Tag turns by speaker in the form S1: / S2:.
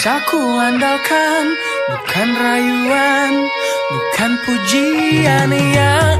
S1: bisa ku andalkan Bukan rayuan, bukan pujian yang